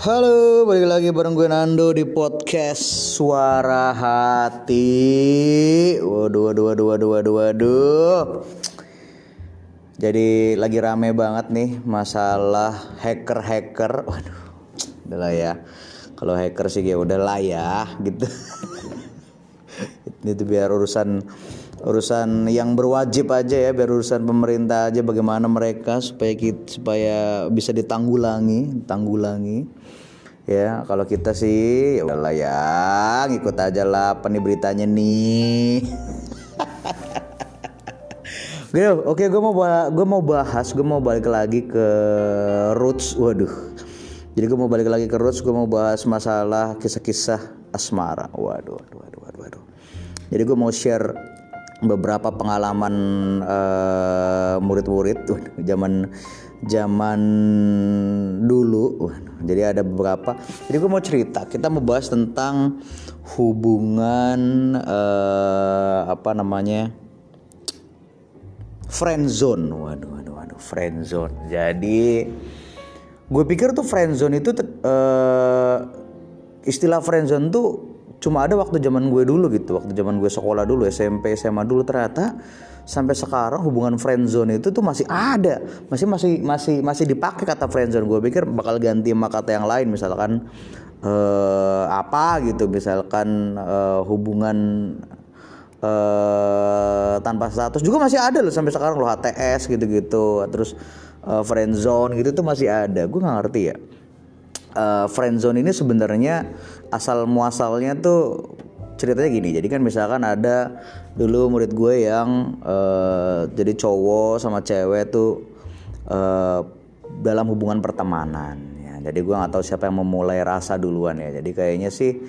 Halo, balik lagi bareng gue Nando di podcast Suara Hati. Waduh, waduh, waduh, waduh, waduh, waduh. Jadi lagi rame banget nih masalah hacker-hacker. Waduh, udahlah ya. Kalau hacker sih ya udahlah ya, gitu. Itu biar urusan urusan yang berwajib aja ya biar urusan pemerintah aja bagaimana mereka supaya kita supaya bisa ditanggulangi tanggulangi ya kalau kita sih ya udahlah ya ngikut aja lah apa nih beritanya nih Oke, oke, gue mau gue mau bahas, gue mau balik lagi ke roots. Waduh, jadi gue mau balik lagi ke roots, gue mau bahas masalah kisah-kisah asmara. Waduh, waduh, waduh, waduh. Jadi gue mau share beberapa pengalaman uh, murid-murid zaman zaman dulu. Jadi ada beberapa. Jadi gue mau cerita. Kita mau bahas tentang hubungan uh, apa namanya friend zone. Waduh, waduh, waduh, friend zone. Jadi gue pikir tuh friend zone itu uh, istilah friend zone tuh cuma ada waktu zaman gue dulu gitu waktu zaman gue sekolah dulu SMP SMA dulu ternyata sampai sekarang hubungan friend zone itu tuh masih ada. Masih masih masih masih dipakai kata friend zone. Gue pikir bakal ganti sama kata yang lain misalkan uh, apa gitu misalkan uh, hubungan uh, tanpa status juga masih ada loh sampai sekarang loh HTS gitu-gitu terus uh, friend zone gitu tuh masih ada. Gue nggak ngerti ya. Uh, friend zone ini sebenarnya asal muasalnya tuh ceritanya gini. Jadi kan misalkan ada dulu murid gue yang uh, jadi cowok sama cewek tuh uh, dalam hubungan pertemanan ya. Jadi gue nggak tahu siapa yang memulai rasa duluan ya. Jadi kayaknya sih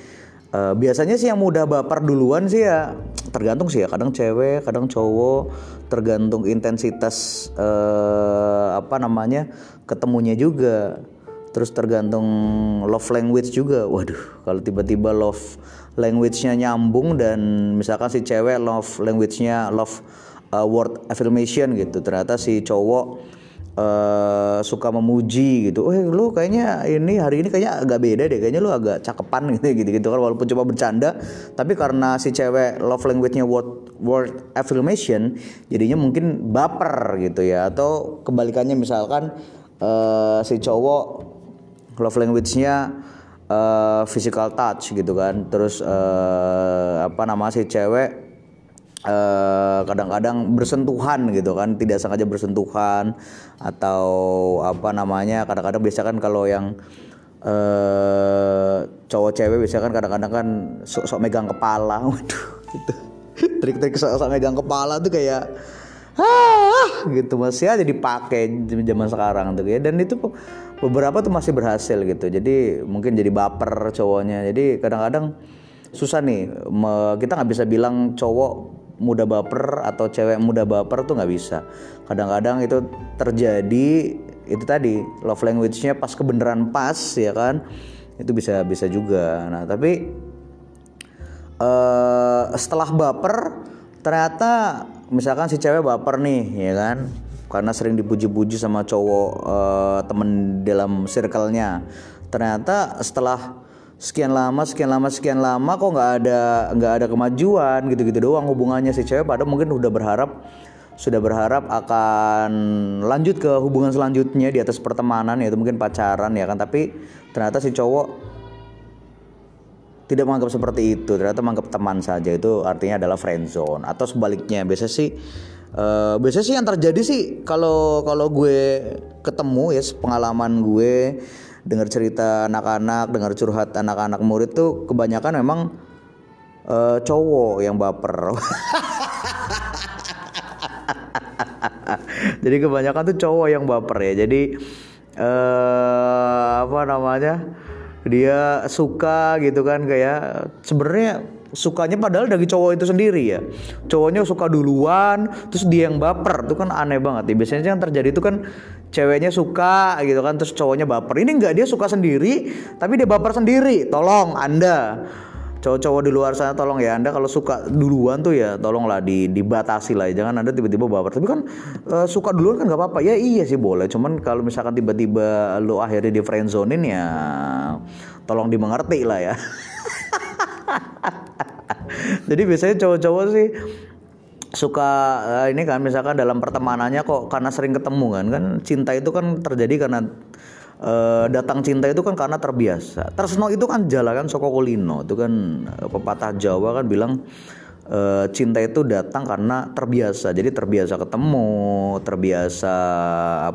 uh, biasanya sih yang mudah baper duluan sih ya tergantung sih ya. Kadang cewek kadang cowok tergantung intensitas uh, apa namanya ketemunya juga terus tergantung love language juga. Waduh kalau tiba-tiba love language-nya nyambung dan misalkan si cewek love language-nya love uh, word affirmation gitu. Ternyata si cowok uh, suka memuji gitu, eh lu kayaknya ini hari ini kayaknya agak beda deh, kayaknya lu agak cakepan gitu gitu gitu kan walaupun cuma bercanda, tapi karena si cewek love language-nya word word affirmation, jadinya mungkin baper gitu ya, atau kebalikannya misalkan uh, si cowok love language-nya uh, physical touch gitu kan. Terus uh, apa nama si cewek kadang-kadang uh, bersentuhan gitu kan. Tidak sengaja bersentuhan atau apa namanya kadang-kadang biasa kan kalau yang uh, cowok cewek biasa kan kadang-kadang kan sok-sok megang kepala. Waduh gitu trik-trik sok-sok megang kepala tuh kayak ah gitu. Masih aja dipakai zaman sekarang tuh ya dan itu beberapa tuh masih berhasil gitu. Jadi mungkin jadi baper cowoknya. Jadi kadang-kadang susah nih. Kita nggak bisa bilang cowok muda baper atau cewek muda baper tuh nggak bisa. Kadang-kadang itu terjadi itu tadi love language-nya pas kebenaran pas ya kan? Itu bisa bisa juga. Nah tapi uh, setelah baper ternyata misalkan si cewek baper nih ya kan karena sering dipuji-puji sama cowok uh, temen dalam circle-nya. Ternyata setelah sekian lama sekian lama sekian lama kok nggak ada nggak ada kemajuan gitu-gitu doang hubungannya. Si cewek pada mungkin udah berharap sudah berharap akan lanjut ke hubungan selanjutnya di atas pertemanan yaitu mungkin pacaran ya kan? Tapi ternyata si cowok tidak menganggap seperti itu. Ternyata menganggap teman saja. Itu artinya adalah friend zone. Atau sebaliknya biasa sih Uh, biasanya sih yang terjadi sih kalau kalau gue ketemu ya pengalaman gue dengar cerita anak-anak, dengar curhat anak-anak murid tuh kebanyakan memang uh, cowok yang baper. Jadi kebanyakan tuh cowok yang baper ya. Jadi uh, apa namanya? Dia suka gitu kan kayak sebenarnya sukanya padahal dari cowok itu sendiri ya. Cowoknya suka duluan terus dia yang baper. Itu kan aneh banget ya. Biasanya yang terjadi itu kan ceweknya suka gitu kan terus cowoknya baper. Ini enggak dia suka sendiri tapi dia baper sendiri. Tolong anda. Cowok-cowok di luar sana tolong ya anda kalau suka duluan tuh ya tolonglah di dibatasi lah ya. jangan anda tiba-tiba baper. Tapi kan uh, suka duluan kan nggak apa-apa. Ya iya sih boleh. Cuman kalau misalkan tiba-tiba lu akhirnya di friendzonein ya tolong dimengerti lah ya jadi biasanya cowok-cowok sih suka uh, ini kan misalkan dalam pertemanannya kok karena sering ketemu kan kan cinta itu kan terjadi karena uh, datang cinta itu kan karena terbiasa. Tersno itu kan jalan kan soko kulino itu kan uh, pepatah Jawa kan bilang uh, cinta itu datang karena terbiasa. Jadi terbiasa ketemu, terbiasa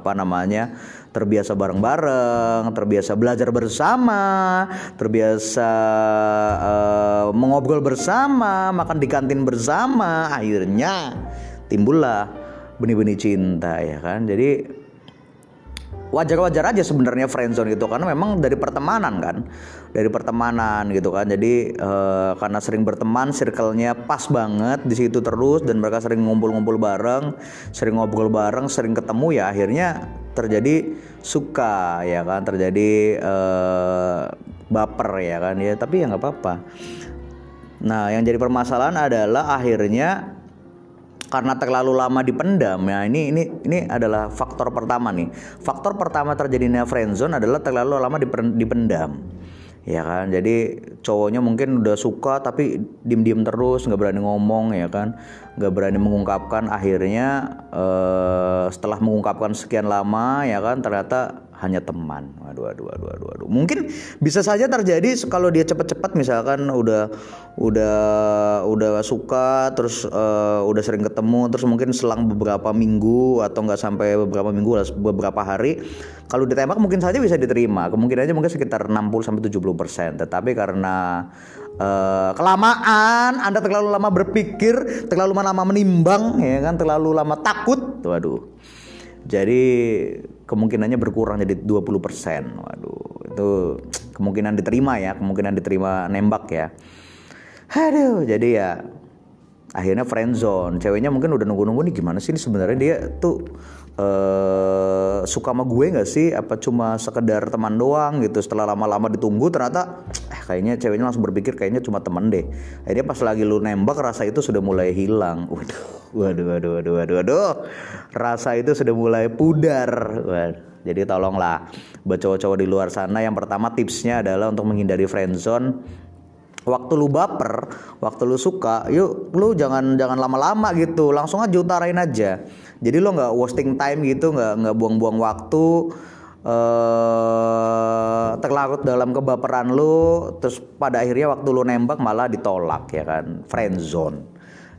apa namanya? Terbiasa bareng-bareng, terbiasa belajar bersama, terbiasa uh, mengobrol bersama, makan di kantin bersama, akhirnya timbullah benih-benih cinta ya kan. Jadi wajar-wajar aja sebenarnya friendzone gitu karena memang dari pertemanan kan dari pertemanan gitu kan jadi uh, karena sering berteman circle-nya pas banget di situ terus dan mereka sering ngumpul-ngumpul bareng sering ngobrol bareng sering ketemu ya akhirnya terjadi suka ya kan? Terjadi uh, baper ya kan? Ya tapi ya nggak apa-apa. Nah yang jadi permasalahan adalah akhirnya karena terlalu lama dipendam ya ini ini ini adalah faktor pertama nih. Faktor pertama terjadinya friendzone adalah terlalu lama dipendam ya kan? Jadi cowoknya mungkin udah suka tapi diem diem terus nggak berani ngomong ya kan? Nggak berani mengungkapkan. Akhirnya eh, setelah mengungkapkan sekian lama ya kan ternyata hanya teman. Waduh, waduh, waduh, waduh, waduh. Mungkin bisa saja terjadi kalau dia cepat-cepat misalkan udah udah udah suka terus uh, udah sering ketemu terus mungkin selang beberapa minggu atau nggak sampai beberapa minggu beberapa hari kalau ditembak mungkin saja bisa diterima. Kemungkinannya mungkin sekitar 60 sampai 70 persen. Tetapi karena Uh, kelamaan, Anda terlalu lama berpikir, terlalu lama menimbang, ya kan, terlalu lama takut, waduh. Jadi kemungkinannya berkurang jadi 20%. Waduh, itu kemungkinan diterima ya, kemungkinan diterima nembak ya. Aduh, jadi ya akhirnya friend zone. Ceweknya mungkin udah nunggu-nunggu nih gimana sih ini sebenarnya dia tuh uh, suka sama gue nggak sih? Apa cuma sekedar teman doang gitu? Setelah lama-lama ditunggu ternyata eh, kayaknya ceweknya langsung berpikir kayaknya cuma temen deh. Akhirnya pas lagi lu nembak rasa itu sudah mulai hilang. Waduh Waduh, waduh, waduh, waduh, waduh. Rasa itu sudah mulai pudar. Waduh. Jadi tolonglah buat cowok-cowok di luar sana yang pertama tipsnya adalah untuk menghindari friendzone waktu lu baper, waktu lu suka, yuk lu jangan jangan lama-lama gitu, langsung aja utarain aja. Jadi lo nggak wasting time gitu, nggak nggak buang-buang waktu eh terlarut dalam kebaperan lu, terus pada akhirnya waktu lu nembak malah ditolak ya kan, friendzone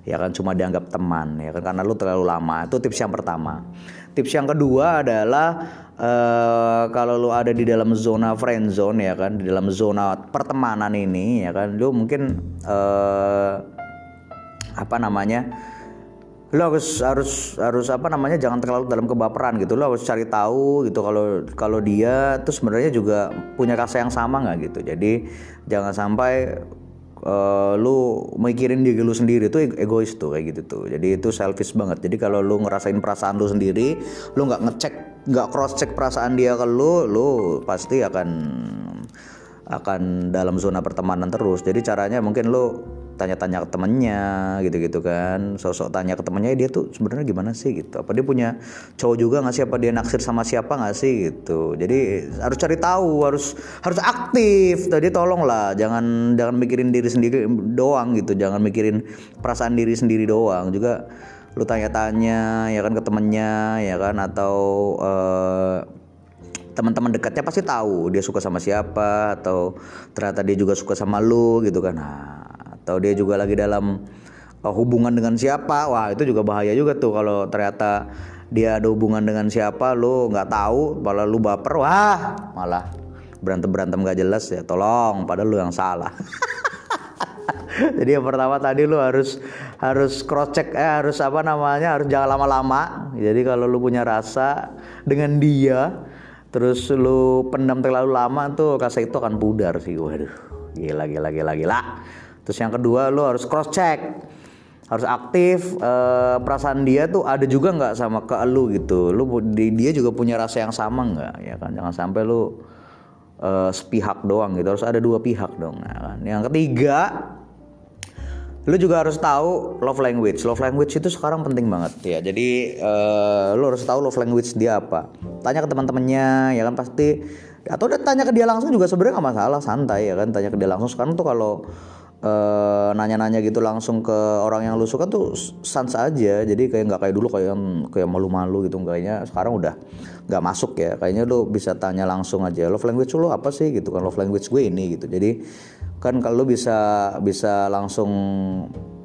ya kan? Cuma dianggap teman ya kan? Karena lu terlalu lama. Itu tips yang pertama. Tips yang kedua adalah uh, kalau lu ada di dalam zona friend zone ya kan? Di dalam zona pertemanan ini ya kan? Lu mungkin uh, apa namanya lu harus harus harus apa namanya jangan terlalu dalam kebaperan gitu. Lu harus cari tahu gitu kalau kalau dia tuh sebenarnya juga punya rasa yang sama nggak gitu. Jadi jangan sampai uh, lu mikirin diri lu sendiri tuh egois tuh kayak gitu tuh. Jadi itu selfish banget. Jadi kalau lu ngerasain perasaan lu sendiri lu nggak ngecek nggak cross check perasaan dia ke lu lu pasti akan akan dalam zona pertemanan terus. Jadi caranya mungkin lu tanya-tanya ke temennya gitu-gitu kan. Sosok tanya ke temennya dia tuh sebenarnya gimana sih? Gitu. Apa dia punya cowok juga nggak sih? Apa dia naksir sama siapa nggak sih? Gitu. Jadi harus cari tahu harus harus aktif. Tadi tolong lah jangan jangan mikirin diri sendiri doang gitu. Jangan mikirin perasaan diri sendiri doang. Juga lu tanya-tanya ya kan ke temennya ya kan atau uh, teman-teman dekatnya pasti tahu dia suka sama siapa atau ternyata dia juga suka sama lu gitu kan. Nah atau dia juga lagi dalam uh, hubungan dengan siapa? Wah itu juga bahaya juga tuh kalau ternyata dia ada hubungan dengan siapa lu nggak tahu malah lu baper wah malah berantem berantem gak jelas ya tolong padahal lu yang salah. Jadi yang pertama tadi lu harus harus cross check eh harus apa namanya harus jangan lama-lama. Jadi kalau lu punya rasa dengan dia terus lu pendam terlalu lama tuh rasa itu akan pudar sih waduh. Gila gila gila gila Terus yang kedua lo harus cross check harus aktif uh, perasaan dia tuh ada juga nggak sama ke lu gitu? Lu dia juga punya rasa yang sama nggak? Ya kan jangan sampai lu uh, sepihak doang gitu. Harus ada dua pihak dong nah, kan? Yang ketiga lu juga harus tahu love language. Love language itu sekarang penting banget. Ya jadi uh, lu harus tahu love language dia apa. Tanya ke teman-temannya ya kan? Pasti atau tanya ke dia langsung juga sebenarnya nggak masalah santai ya kan? Tanya ke dia langsung. Sekarang tuh kalau uh, nanya-nanya gitu langsung ke orang yang lu suka tuh sans aja. Jadi kayak nggak kayak dulu kayak kayak malu-malu gitu. Kayaknya sekarang udah nggak masuk ya. Kayaknya lu bisa tanya langsung aja love language lu apa sih? Gitu kan love language gue ini gitu. Jadi kan kalau bisa bisa langsung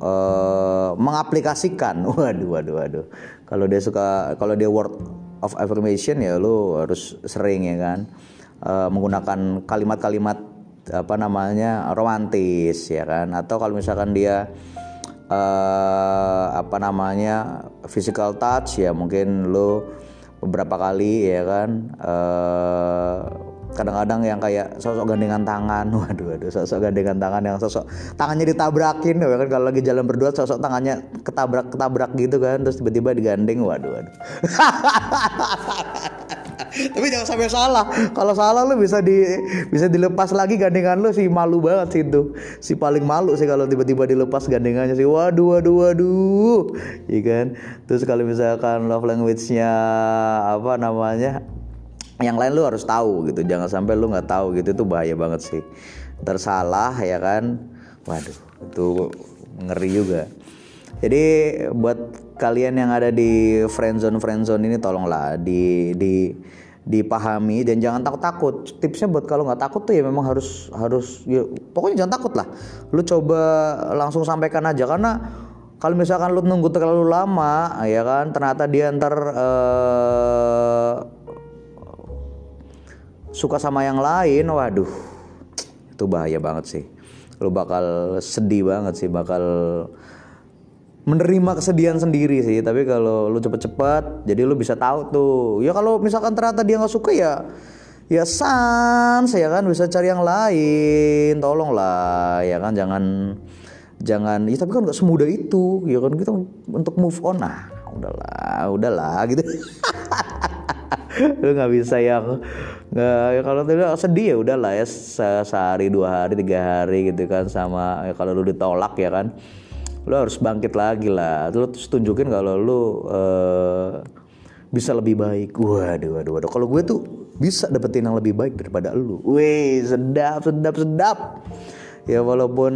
uh, mengaplikasikan. Waduh waduh waduh. Kalau dia suka kalau dia word of affirmation ya lu harus sering ya kan uh, menggunakan kalimat-kalimat apa namanya romantis ya kan? Atau kalau misalkan dia uh, apa namanya physical touch ya mungkin lu beberapa kali ya kan? Uh, kadang-kadang yang kayak sosok gandengan tangan waduh waduh sosok gandengan tangan yang sosok tangannya ditabrakin ya kan? Kalau lagi jalan berdua sosok tangannya ketabrak ketabrak gitu kan terus tiba-tiba digandeng waduh waduh tapi jangan sampai salah. Kalau salah lu bisa di bisa dilepas lagi gandengan lu sih. Malu banget sih itu. Si paling malu sih kalau tiba-tiba dilepas gandengannya sih. Waduh waduh waduh. Iya kan? Terus kalau misalkan love language-nya apa namanya yang lain lu harus tahu gitu. Jangan sampai lu nggak tahu gitu. Itu bahaya banget sih. Tersalah ya kan? Waduh itu ngeri juga jadi buat kalian yang ada di friendzone friendzone ini tolonglah di di dipahami dan jangan takut-takut. Tipsnya buat kalau nggak takut tuh ya memang harus harus ya, pokoknya jangan takut lah. Lu coba langsung sampaikan aja karena kalau misalkan lu nunggu terlalu lama ya kan ternyata dia ntar uh, suka sama yang lain waduh itu bahaya banget sih. Lu bakal sedih banget sih bakal menerima kesedihan sendiri sih tapi kalau lu cepet-cepet jadi lu bisa tahu tuh. Ya kalau misalkan ternyata dia nggak suka ya ya sans ya kan? Bisa cari yang lain tolong lah ya kan? Jangan jangan ya tapi kan nggak semudah itu ya kan? Kita untuk move on nah udahlah udahlah gitu. Lu nggak bisa yang nggak ya kalau tidak sedih ya udahlah ya se sehari dua hari tiga hari gitu kan sama ya kalau lu ditolak ya kan lu harus bangkit lagi lah. Lu terus tunjukin kalau lu uh, bisa lebih baik. Waduh waduh waduh. Kalau gue tuh bisa dapetin yang lebih baik daripada lu. Wih sedap sedap sedap. Ya walaupun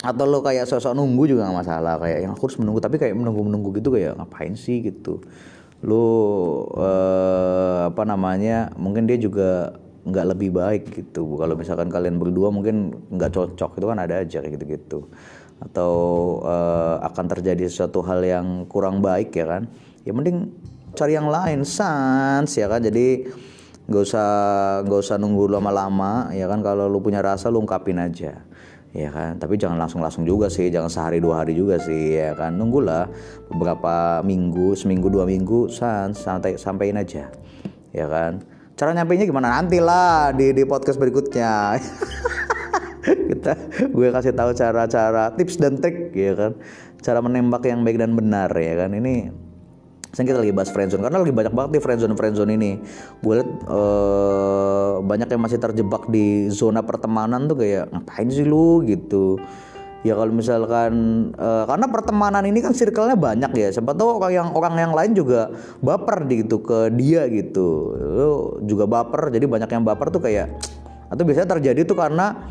atau lo kayak sosok nunggu juga gak masalah. Kayak yang aku harus menunggu. Tapi kayak menunggu menunggu gitu kayak ngapain sih gitu. Lu uh, apa namanya mungkin dia juga nggak lebih baik gitu. Kalau misalkan kalian berdua mungkin nggak cocok. Itu kan ada aja kayak gitu-gitu atau uh, akan terjadi sesuatu hal yang kurang baik ya kan? Ya mending cari yang lain sans ya kan? Jadi nggak usah nggak usah nunggu lama-lama ya kan? Kalau lu punya rasa lu ungkapin aja ya kan? Tapi jangan langsung langsung juga sih jangan sehari dua hari juga sih ya kan? Nunggulah beberapa minggu seminggu dua minggu santai sampaiin aja ya kan? Cara nyampainya gimana? Nanti lah di di podcast berikutnya kita gue kasih tahu cara-cara tips dan trik ya kan cara menembak yang baik dan benar ya kan ini Sekarang kita lagi bahas friendzone karena lagi banyak banget nih friendzone friendzone ini. Gue liat uh, banyak yang masih terjebak di zona pertemanan tuh kayak ngapain sih lu gitu. Ya kalau misalkan uh, karena pertemanan ini kan circle-nya banyak ya. Siapa tahu orang yang orang yang lain juga baper gitu ke dia gitu. Lu juga baper jadi banyak yang baper tuh kayak atau biasanya terjadi tuh karena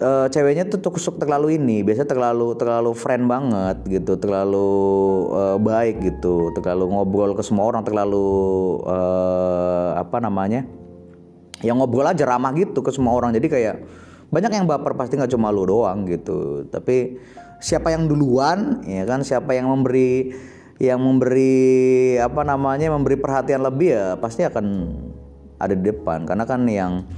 uh, ceweknya tuh tusuk terlalu ini biasanya terlalu terlalu friend banget gitu terlalu uh, baik gitu terlalu ngobrol ke semua orang terlalu uh, apa namanya yang ngobrol aja ramah gitu ke semua orang. Jadi kayak banyak yang baper pasti nggak cuma lu doang gitu. Tapi siapa yang duluan ya kan siapa yang memberi yang memberi apa namanya memberi perhatian lebih ya pasti akan ada di depan. Karena kan yang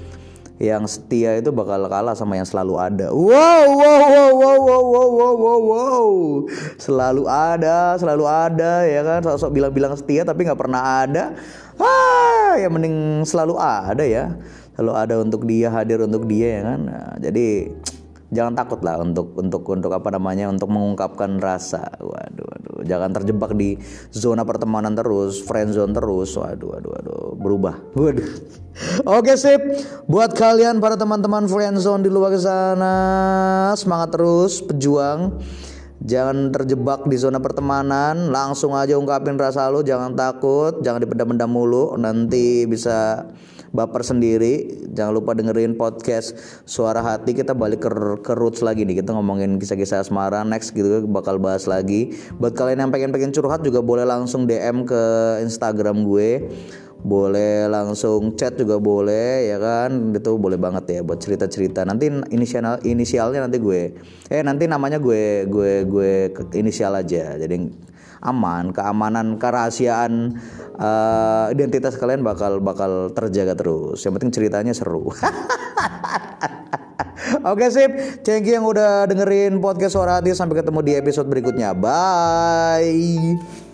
yang setia itu bakal kalah sama yang selalu ada. Wow, wow, wow, wow, wow, wow, wow, wow, wow. Selalu ada, selalu ada, ya kan. Sosok bilang-bilang setia tapi nggak pernah ada. Ah, ya mending selalu ada ya. Selalu ada untuk dia, hadir untuk dia ya kan. Nah, jadi jangan takut lah untuk untuk untuk apa namanya untuk mengungkapkan rasa. Waduh waduh. Jangan terjebak di zona pertemanan terus friend zone terus. Waduh waduh waduh. Berubah. Waduh. Oke sip. Buat kalian para teman-teman friend zone di luar sana semangat terus pejuang. Jangan terjebak di zona pertemanan, langsung aja ungkapin rasa lu, jangan takut, jangan dipendam-pendam mulu, nanti bisa baper sendiri. Jangan lupa dengerin podcast Suara Hati. Kita balik ke, ke roots lagi nih. Kita ngomongin kisah-kisah asmara. Next gitu bakal bahas lagi. Buat kalian yang pengen-pengen curhat juga boleh langsung DM ke Instagram gue boleh langsung chat juga boleh ya kan itu boleh banget ya buat cerita cerita nanti inisial inisialnya nanti gue eh nanti namanya gue gue gue inisial aja jadi aman keamanan kerahasiaan uh, identitas kalian bakal bakal terjaga terus yang penting ceritanya seru Oke sip, thank you yang udah dengerin podcast suara hati sampai ketemu di episode berikutnya. Bye.